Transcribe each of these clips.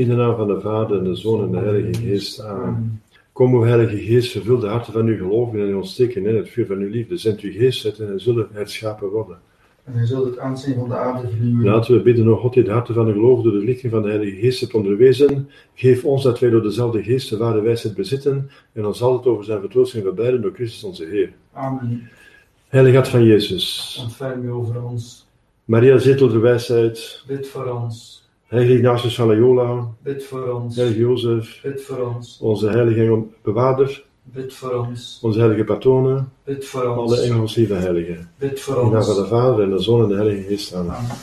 In de naam van de Vader en de Zoon en de Heilige Geest. Amen. Kom, o Heilige Geest, vervul de harten van uw gelovigen en ontsteken in het vuur van uw liefde. Zend uw geest uit en zullen herschapen worden. En hij zult het aanzien van de aarde vernieuwen. Laten we bidden, o God, die de harten van de gelovigen door de lichting van de Heilige Geest hebt onderwezen. Geef ons dat wij door dezelfde Geest de ware wijsheid bezitten en ons altijd over zijn vertroosting verblijden door Christus onze Heer. Amen. Heilige Hart van Jezus, Ontferm u over ons. Maria zetel der wijsheid, Bid voor ons. Heilige Ignatius van Loyola, Bid voor ons. Heilige Jozef, Bid voor ons. onze heilige bewaarder, Bid voor ons. onze heilige patronen, Bid voor alle ons. engels lieve heiligen. Bid voor In de naam ons. van de Vader en de Zoon en de Heilige Geest. Amen. Amen.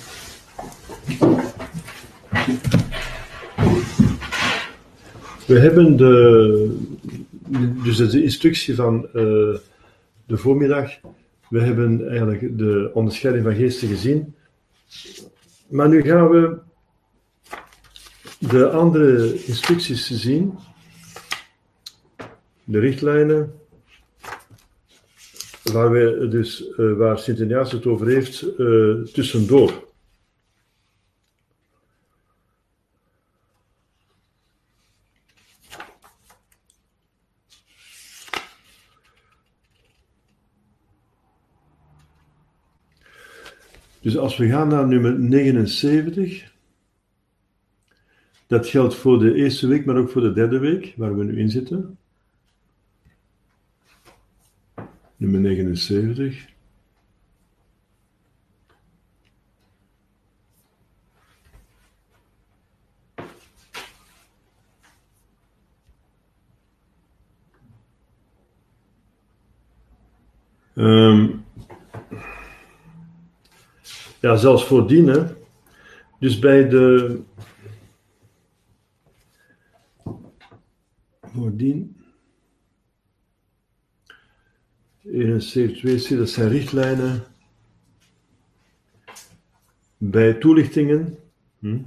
We hebben de, dus de instructie van eh, de voormiddag. We hebben eigenlijk de onderscheiding van geesten gezien. Maar nu gaan we de andere instructies zien. De richtlijnen. Waar, we dus, eh, waar Sint Ignatius het over heeft eh, tussendoor. Dus als we gaan naar nummer 79, dat geldt voor de eerste week, maar ook voor de derde week, waar we nu in zitten. Nummer 79. Ehm ja, zelfs voordien. Hè. Dus bij de. Voordien. 71, dat zijn richtlijnen. Bij toelichtingen. Hm.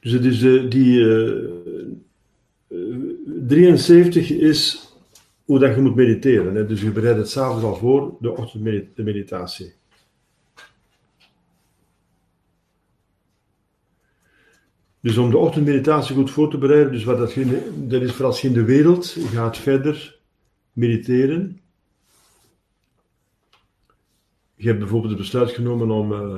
Dus het is eh, die. eh, eh, 73 is hoe dat je moet mediteren. Hè? Dus je bereidt het s'avonds al voor, de ochtendmeditatie. Dus om de ochtendmeditatie goed voor te bereiden, dus wat dat, je- dat is voor als je in de wereld gaat verder mediteren. Je hebt bijvoorbeeld het besluit genomen om eh,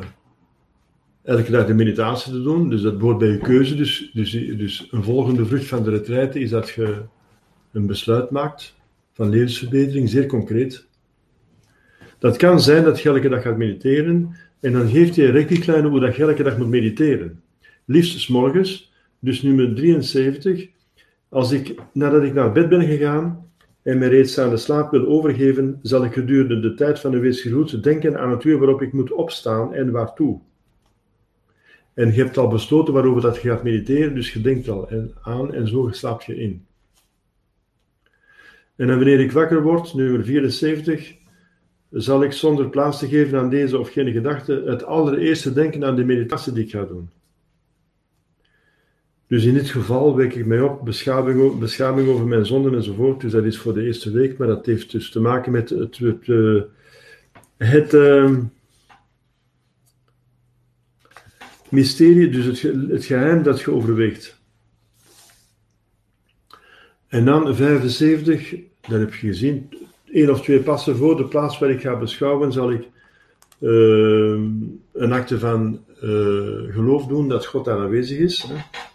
elke dag de meditatie te doen, dus dat wordt bij je keuze. Dus, dus, dus een volgende vrucht van de retraite is dat je een besluit maakt van levensverbetering, zeer concreet. Dat kan zijn dat je elke dag gaat mediteren en dan geeft hij richtkleine hoe dat je elke dag moet mediteren. Liefst morgens, dus nummer 73. Als ik, nadat ik naar bed ben gegaan en mij reeds aan de slaap wil overgeven, zal ik gedurende de tijd van de weesgeroet denken aan het uur waarop ik moet opstaan en waartoe. En je hebt al besloten waarover dat je gaat mediteren, dus je denkt al en- aan en zo slaap je in. En wanneer ik wakker word, nummer 74, zal ik zonder plaats te geven aan deze of gene gedachte het allereerste denken aan de meditatie die ik ga doen. Dus in dit geval wek ik mij op, beschaming, over mijn zonden enzovoort. Dus dat is voor de eerste week, maar dat heeft dus te maken met het, het, eh, ehm, mysterie, dus het, het geheim dat je overweegt. En dan 75, dat heb je gezien, één of twee passen voor de plaats waar ik ga beschouwen, zal ik ehm, een acte van eh, geloof doen dat God daar aanwezig is. Hè.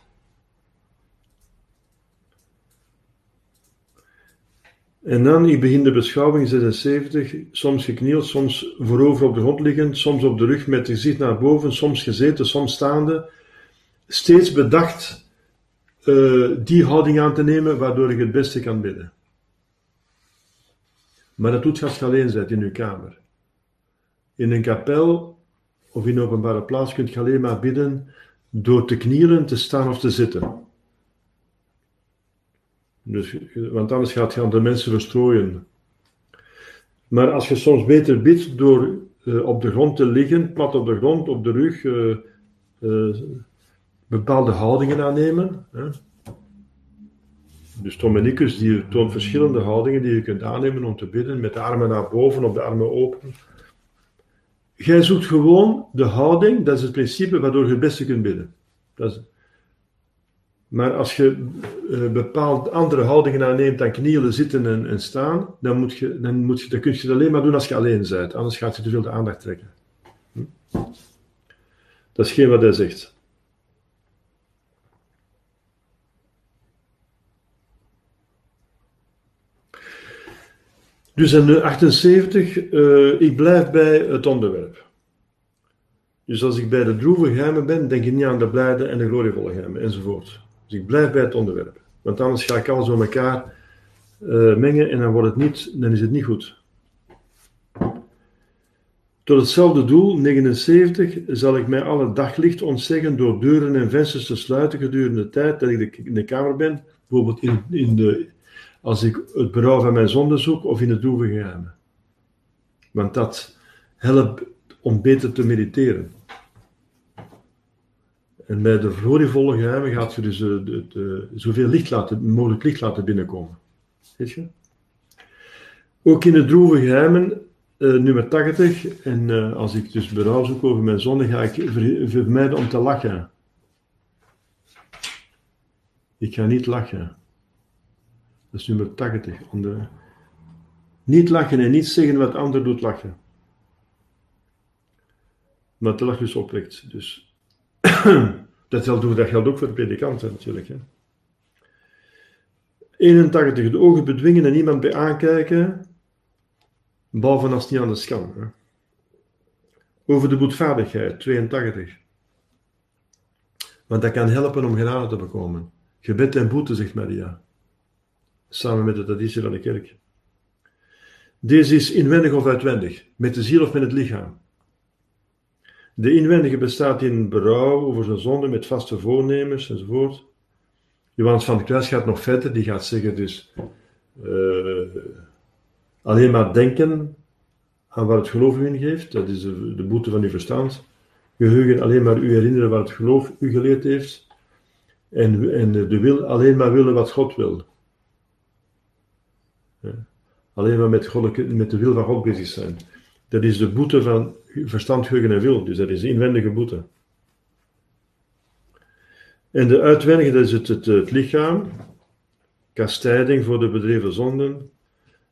En dan, ik begin de beschouwing 76, soms geknield, soms voorover op de grond liggend, soms op de rug met het gezicht naar boven, soms gezeten, soms staande. Steeds bedacht eh, die houding aan te nemen waardoor ik het beste kan bidden. Maar dat doet je als je alleen bent in je kamer. In een kapel of in een openbare plaats kunt je alleen maar bidden door te knielen, te staan of te zitten. Dus, want anders gaat je andere mensen verstrooien. Maar als je soms beter bidt door eh, op de grond te liggen, plat op de grond, op de rug, eh, eh, bepaalde houdingen aannemen. Hè? Dus Dominicus die toont verschillende houdingen die je kunt aannemen om te bidden, met de armen naar boven, op de armen open. Jij zoekt gewoon de houding, dat is het principe waardoor je het beste kunt bidden. Dat is, maar als je uh, bepaald andere houdingen aanneemt dan knielen, zitten en, staan, dan, moet je, dan, moet je, kun je het alleen maar doen als je alleen bent. Anders gaat je te veel de aandacht trekken. Hm? Dat is geen wat hij zegt. Dus in 78, uh, ik blijf bij het onderwerp. Dus als ik bij de droeve geheimen ben, denk ik niet aan de blijde en de glorievolle geheimen, enzovoort. Dus ik blijf bij het onderwerp. Want anders ga ik alles door elkaar uh, mengen en dan, wordt het niet, dan is het niet goed. Tot hetzelfde doel, 79, zal ik mij alle daglicht ontzeggen door deuren en vensters te sluiten gedurende de tijd dat ik in de kamer ben. Bijvoorbeeld in, in de, als ik het berouw van mijn zonde zoek of in het droeve geheimen. Want dat helpt om beter te mediteren. En bij de glorievolle geheimen gaat je dus de, de, zoveel licht laten, mogelijk licht laten binnenkomen. Weet je? Ook in de droeve geheimen, uh, nummer 80, en uh, als ik dus berouw zoek over mijn zonde, ga ik ver, vermijden om te lachen. Ik ga niet lachen. Dat is nummer 80. De... Niet lachen en niet zeggen wat ander doet lachen. Maar te lachen is opwekt. Dus dat, geldt, dat geldt ook voor de predikanten natuurlijk. Hè. 81. De ogen bedwingen en niemand bij aankijken, behalve als het niet anders kan. Hè. Over de boetvaardigheid, 82. Want dat kan helpen om genade te bekomen. Gebed en boete, zegt Maria. Samen met de traditie van de kerk. Deze is inwendig of uitwendig, met de ziel of met het lichaam. De inwendige bestaat in berouw over zijn zonde met vaste voornemens enzovoort. Johannes van de Kruis gaat nog verder, die gaat zeggen dus uh, alleen maar denken aan wat het geloof u geeft, dat is de, de boete van uw verstand. Geheugen alleen maar u herinneren wat het geloof u geleerd heeft. En, en de wil alleen maar willen wat God wil. Alleen maar met, God, met de wil van God bezig zijn. Dat is de boete van verstand, geheugen en wil. Dus dat is de inwendige boete. En de uitwendige, dat is het, het, lichaam. Kastijding voor de bedreven zonden.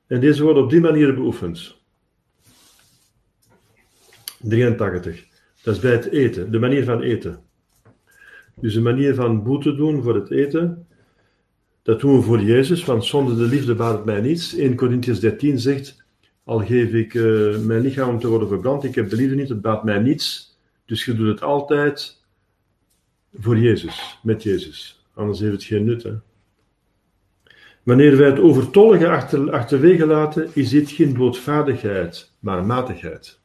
En deze worden op die manier beoefend. 83. Dat is bij het eten, de manier van eten. Dus de manier van boete doen voor het eten, dat doen we voor Jezus, want zonder de liefde baat het mij niets. 1 Corinthians 13 zegt, al geef ik uh, mijn lichaam om te worden verbrand, ik heb de liefde niet, het baat mij niets. Dus je doet het altijd voor Jezus, met Jezus. Anders heeft het geen nut. Wanneer wij het overtollige achter, achterwege laten, is dit geen boetvaardigheid, maar matigheid.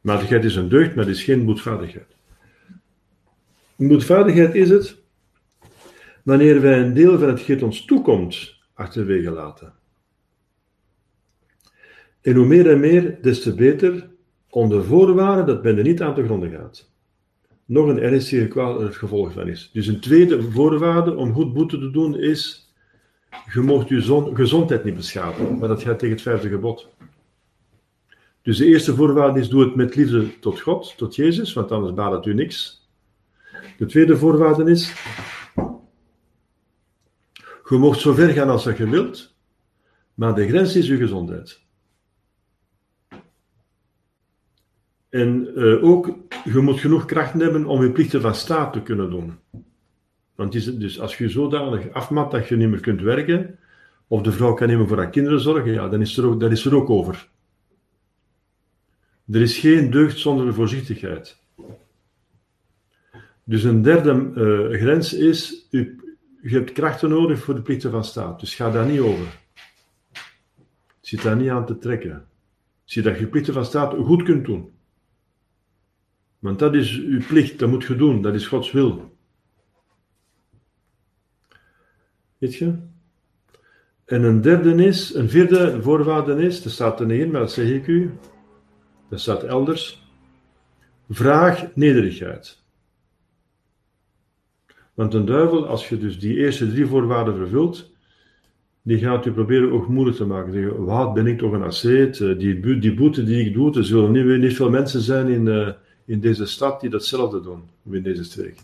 Matigheid is een deugd, maar het is geen boetvaardigheid. Boetvaardigheid is het wanneer wij een deel van hetgeen ons toekomt achterwege laten. En hoe meer en meer, des te beter, onder voorwaarde dat men er niet aan te gronden gaat. Nog een ernstige kwaal er het gevolg van is. Dus een tweede voorwaarde om goed boete te doen is, je mocht je gezondheid niet beschadigen, maar dat gaat tegen het vijfde gebod. Dus de eerste voorwaarde is, doe het met liefde tot God, tot Jezus, want anders baat het u niks. De tweede voorwaarde is, je mocht zo ver gaan als je wilt, maar de grens is je gezondheid. En uh, ook, je moet genoeg kracht hebben om je plichten van staat te kunnen doen. Want is het dus als je zodanig afmat dat je niet meer kunt werken, of de vrouw kan niet meer voor haar kinderen zorgen, ja, dan is er ook, dat is er ook over. Er is geen deugd zonder de voorzichtigheid. Dus een derde uh, grens is, je hebt krachten nodig voor de plichten van staat. Dus ga daar niet over. Zit daar niet aan te trekken. Zie dat je plichten van staat goed kunt doen. Want dat is uw plicht, dat moet je doen, dat is Gods wil. Weet je? En een derde is, een vierde voorwaarde is, dat staat er niet in, maar dat zeg ik u, dat staat elders. Vraag nederigheid. Want een duivel, als je dus die eerste drie voorwaarden vervult, die gaat u proberen ook moeilijk te maken. Zeggen, wat ben ik toch een asceet? Eh, die, die boete die ik doe, er zullen niet, niet veel mensen zijn in, uh, in deze stad die datzelfde doen, of in deze streek.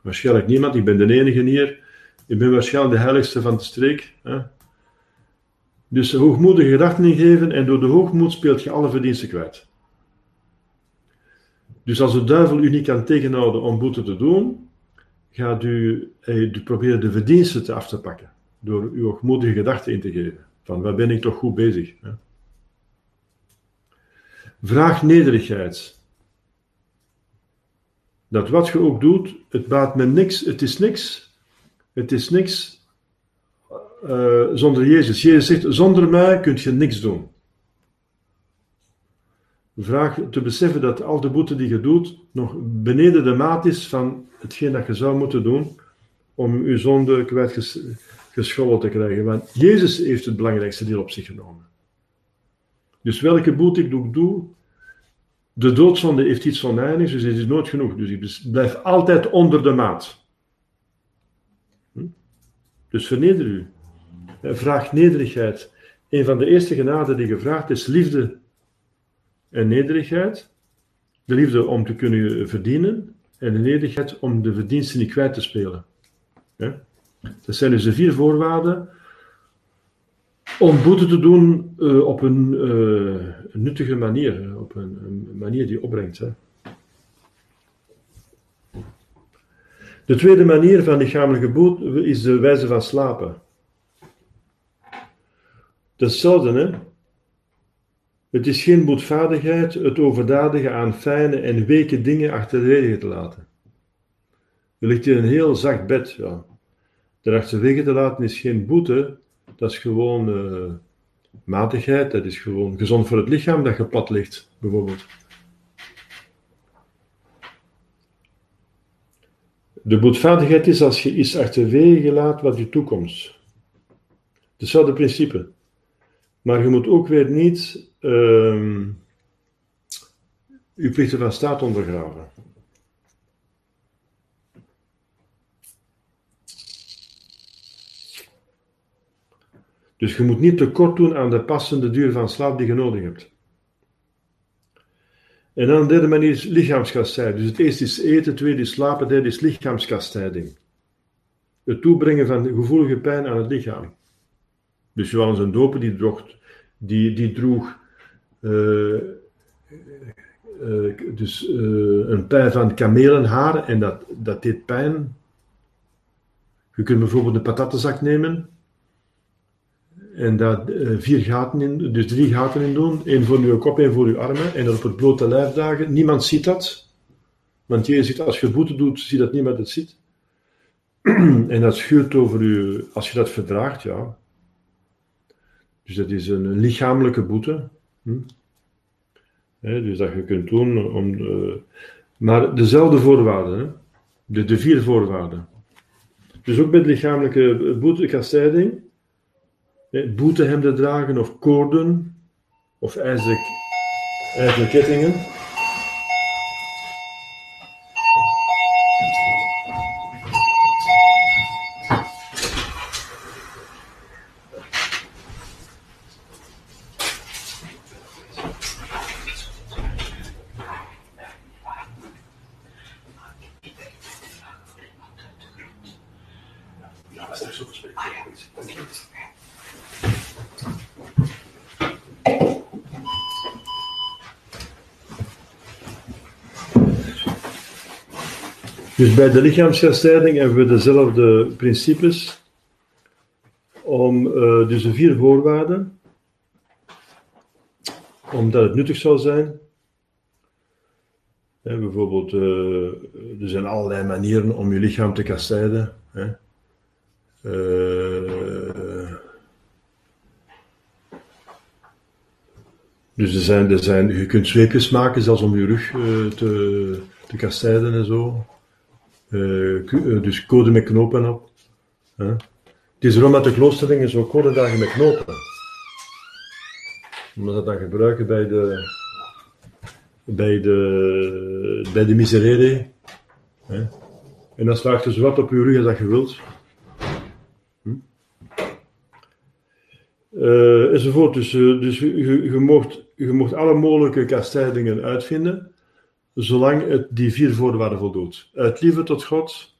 Waarschijnlijk niemand, ik ben de enige hier. Ik ben waarschijnlijk de heiligste van de streek. Hè? Dus hoogmoedige gedachten ingeven en door de hoogmoed speelt je alle verdiensten kwijt. Dus als de duivel u niet kan tegenhouden om boete te doen, gaat u, eh, proberen de verdiensten te af te pakken. Door uw hoogmoedige gedachten in te geven. Van waar ben ik toch goed bezig? Hè? Vraag nederigheid. Dat wat je ook doet, het baat me niks, het is niks. Het is niks uh, zonder Jezus. Jezus zegt, zonder mij kunt je niks doen. Vraag te beseffen dat al de boete die je doet nog beneden de maat is van hetgeen dat je zou moeten doen om je zonde kwijtgescholden te krijgen. Want Jezus heeft het belangrijkste deel op zich genomen. Dus welke boete ik ook doe, de doodzonde heeft iets oneindigs, dus het is nooit genoeg. Dus ik blijf altijd onder de maat. Hm? Dus verneder u. Vraag nederigheid. Een van de eerste genaden die gevraagd is liefde en nederigheid. De liefde om te kunnen verdienen en de nederigheid om de verdiensten niet kwijt te spelen. Dat zijn dus de vier voorwaarden om boete te doen uh, op een uh, nuttige manier, op een, manier die opbrengt. Hè. De tweede manier van lichamelijke boete is de wijze van slapen. Hetzelfde, hè? Het is geen boetvaardigheid het overdadigen aan fijne en weke dingen achterwege te laten. Je ligt in een heel zacht bed, ja. Er achterwege te laten is geen boete, dat is gewoon uh, matigheid, dat is gewoon gezond voor het lichaam dat je plat ligt, bijvoorbeeld. De boetvaardigheid is als je iets achterwege laat wat je toekomst. Hetzelfde principe. Maar je moet ook weer niet uh, je plichten van staat ondergraven. Dus je moet niet tekort doen aan de passende duur van slaap die je nodig hebt. En dan de derde manier is lichaamskastijding. Dus het eerste is eten, het tweede is slapen, het derde is lichaamskastijding. Het toebrengen van gevoelige pijn aan het lichaam. Dus Johannes een doper die, droeg, die, die droeg uh, uh, dus, uh, een pijn van kamelenhaar en dat, dat deed pijn. Je kunt bijvoorbeeld een patattenzak nemen en daar vier gaten in, dus drie gaten in doen. één voor uw kop, één voor uw armen. En dat op het blote lijf dagen. Niemand ziet dat. Want je ziet, als je boete doet, zie dat niemand het ziet. en dat schuurt over u, als je dat verdraagt, ja. Dus dat is een, lichamelijke boete. Hm? dus dat je kunt doen om. Uh, maar dezelfde voorwaarden, hè? De, de vier voorwaarden. Dus ook met lichamelijke boete, kastijding, boetehemden dragen of koorden of ijzeren kettingen. Dus bij de lichaamskastijding hebben we dezelfde principes om uh, dus de vier voorwaarden, omdat het nuttig zou zijn. bijvoorbeeld, uh, er zijn allerlei manieren om je lichaam te kastijden. Hè. Uh, dus er zijn, er zijn, je kunt zweepjes maken, zelfs om je rug te, te kastijden en zo. Uh, dus code met knopen op. Het is erom dat de kloosterlingen zo dagen met knopen. Omdat dat dan gebruiken bij de, bij de, bij de miserere. En dan slaagt er zo wat op je rug als dat je wilt. Uh, enzovoort. Dus, dus je, je, mocht, je mocht alle mogelijke kastijdingen uitvinden zolang het die vier voorwaarden voldoet. Uit liefde tot God,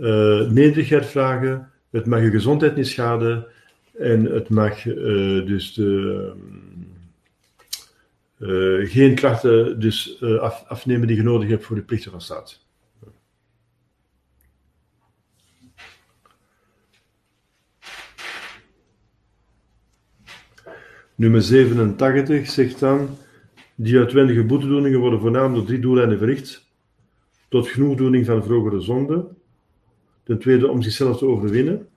eh, nederigheid vragen, het mag je gezondheid niet schaden en het mag eh, dus de, eh, geen krachten dus, af, afnemen die je nodig hebt voor de plichten van staat. Nummer 87 zegt dan, die uitwendige boetedoeningen worden voornamelijk door drie doeleinden verricht. Tot genoegdoening van vrogere zonde. Ten tweede om zichzelf te overwinnen.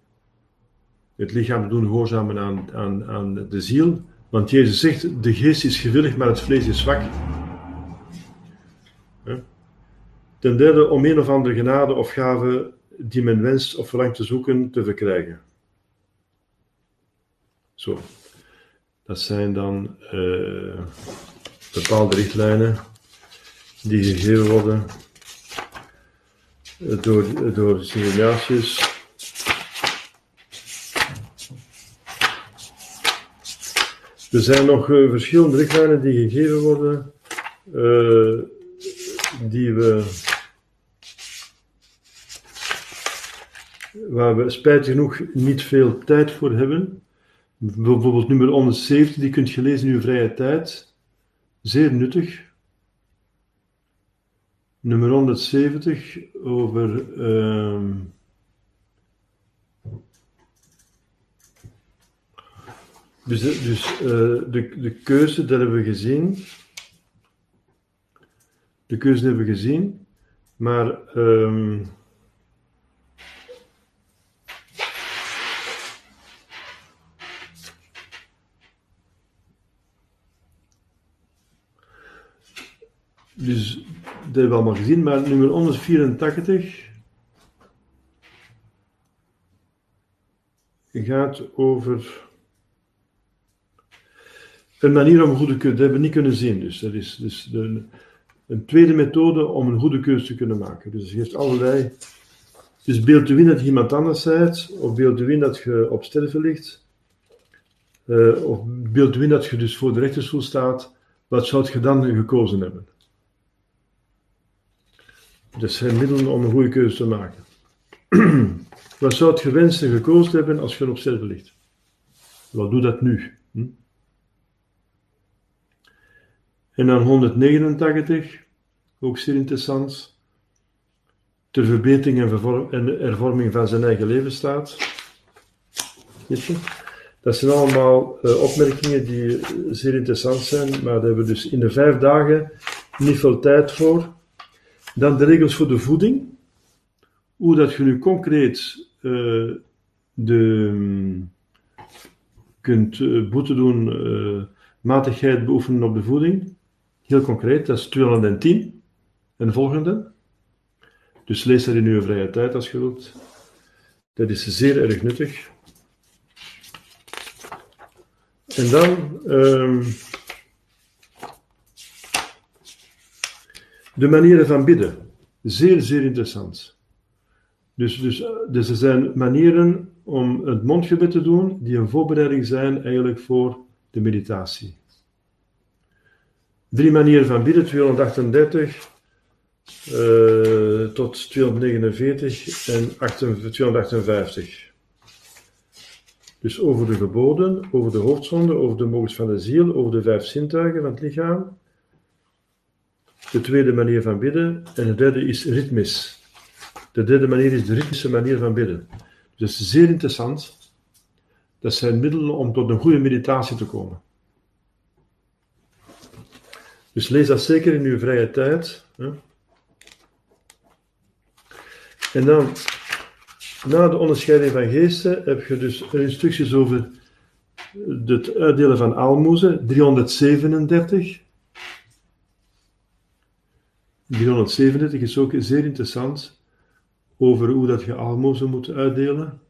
Het lichaam te doen gehoorzamen aan, aan, aan de ziel. Want Jezus zegt, de geest is gewillig, maar het vlees is zwak. Ten derde om een of andere genade of gave die men wenst of verlangt te zoeken, te verkrijgen. Zo. Dat zijn dan eh, bepaalde richtlijnen die gegeven worden door, door. Er zijn nog eh, verschillende richtlijnen die gegeven worden, eh, die we, waar we spijtig genoeg niet veel tijd voor hebben. Bijvoorbeeld nummer 170, die kunt je lezen in uw vrije tijd. Zeer nuttig. Nummer 170 over. ehm, dus dus, eh, de, de keuze, dat hebben we gezien. De keuze hebben we gezien. Maar. ehm, Dus dat hebben we allemaal gezien, maar nummer 184 gaat over een manier om een goede keuze. Dat hebben niet kunnen zien. Dus dat is dus een tweede methode om een goede keuze te kunnen maken. Dus het geeft allerlei. Dus beeld u in dat je iemand anders bent, of beeld u in dat je op sterven ligt, eh, of beeld u in dat je dus voor de rechterstoel staat. Wat zou je dan gekozen hebben? Dat zijn middelen om een goede keuze te maken. Wat zou het gewenst en gekozen hebben als je op sterven ligt? Wat doe dat nu? Hm? En dan 189, ook zeer interessant. Ter verbetering en, en hervorming van zijn eigen levensstaat. Dat zijn allemaal eh, opmerkingen die eh, zeer interessant zijn, maar daar hebben we dus in de vijf dagen niet veel tijd voor. Dan de regels voor de voeding. Hoe dat je nu concreet eh, de, mm, kunt eh, boete doen, eh, matigheid beoefenen op de voeding. Heel concreet, dat is 210 en volgende. Dus lees dat in uw vrije tijd als je wilt. Dat is zeer erg nuttig. En dan ehm, de manieren van bidden. Zeer, zeer interessant. Dus, dus, eh, dus er zijn manieren om het mondgebed te doen die een voorbereiding zijn eigenlijk voor de meditatie. Drie manieren van bidden, 238 eh, tot 249 en 28 258. Dus over de geboden, over de hoofdzonde, over de mogens van de ziel, over de vijf zintuigen van het lichaam. De tweede manier van bidden. En de derde is ritmisch. De derde manier is de ritmische manier van bidden. Dus zeer interessant. Dat zijn middelen om tot een goede meditatie te komen. Dus lees dat zeker in uw vrije tijd. Hè. En dan, na de onderscheiding van geesten, heb je dus instructies over het uitdelen van aalmoezen, 337. 337 is ook zeer interessant over hoe dat je aalmoezen moet uitdelen.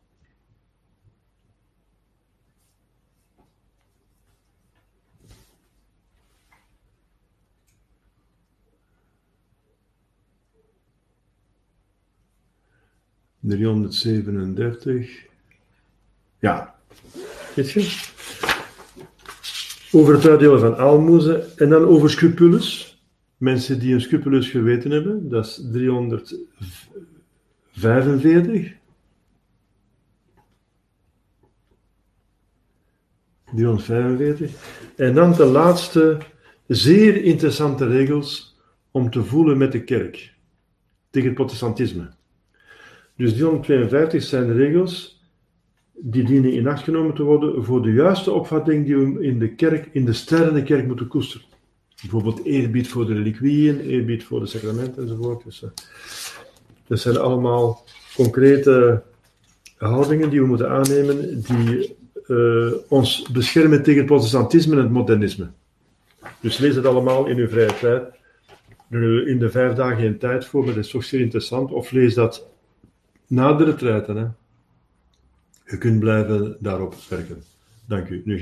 ...337... Ja, weet je? Over het uitdelen van aalmoezen en dan over scrupules. Mensen die een scrupuleus geweten hebben, dat is 350. 45. 345. En dan de laatste zeer interessante regels om te voelen met de kerk tegen het protestantisme. Dus 352 zijn de regels die dienen in acht genomen te worden voor de juiste opvatting die we in de kerk, in de sterrende kerk moeten koesteren. Bijvoorbeeld eerbied voor de reliquieën, eerbied voor de sacramenten enzovoort. Dus, uh, dat zijn allemaal concrete houdingen die we moeten aannemen die uh, ons beschermen tegen protestantisme en het modernisme. Dus lees het allemaal in uw vrije tijd. In de vijf dagen in tijd voor me, dat is toch zeer interessant. Of lees dat na de retraite. Je kunt blijven daarop werken. Dank u. Nu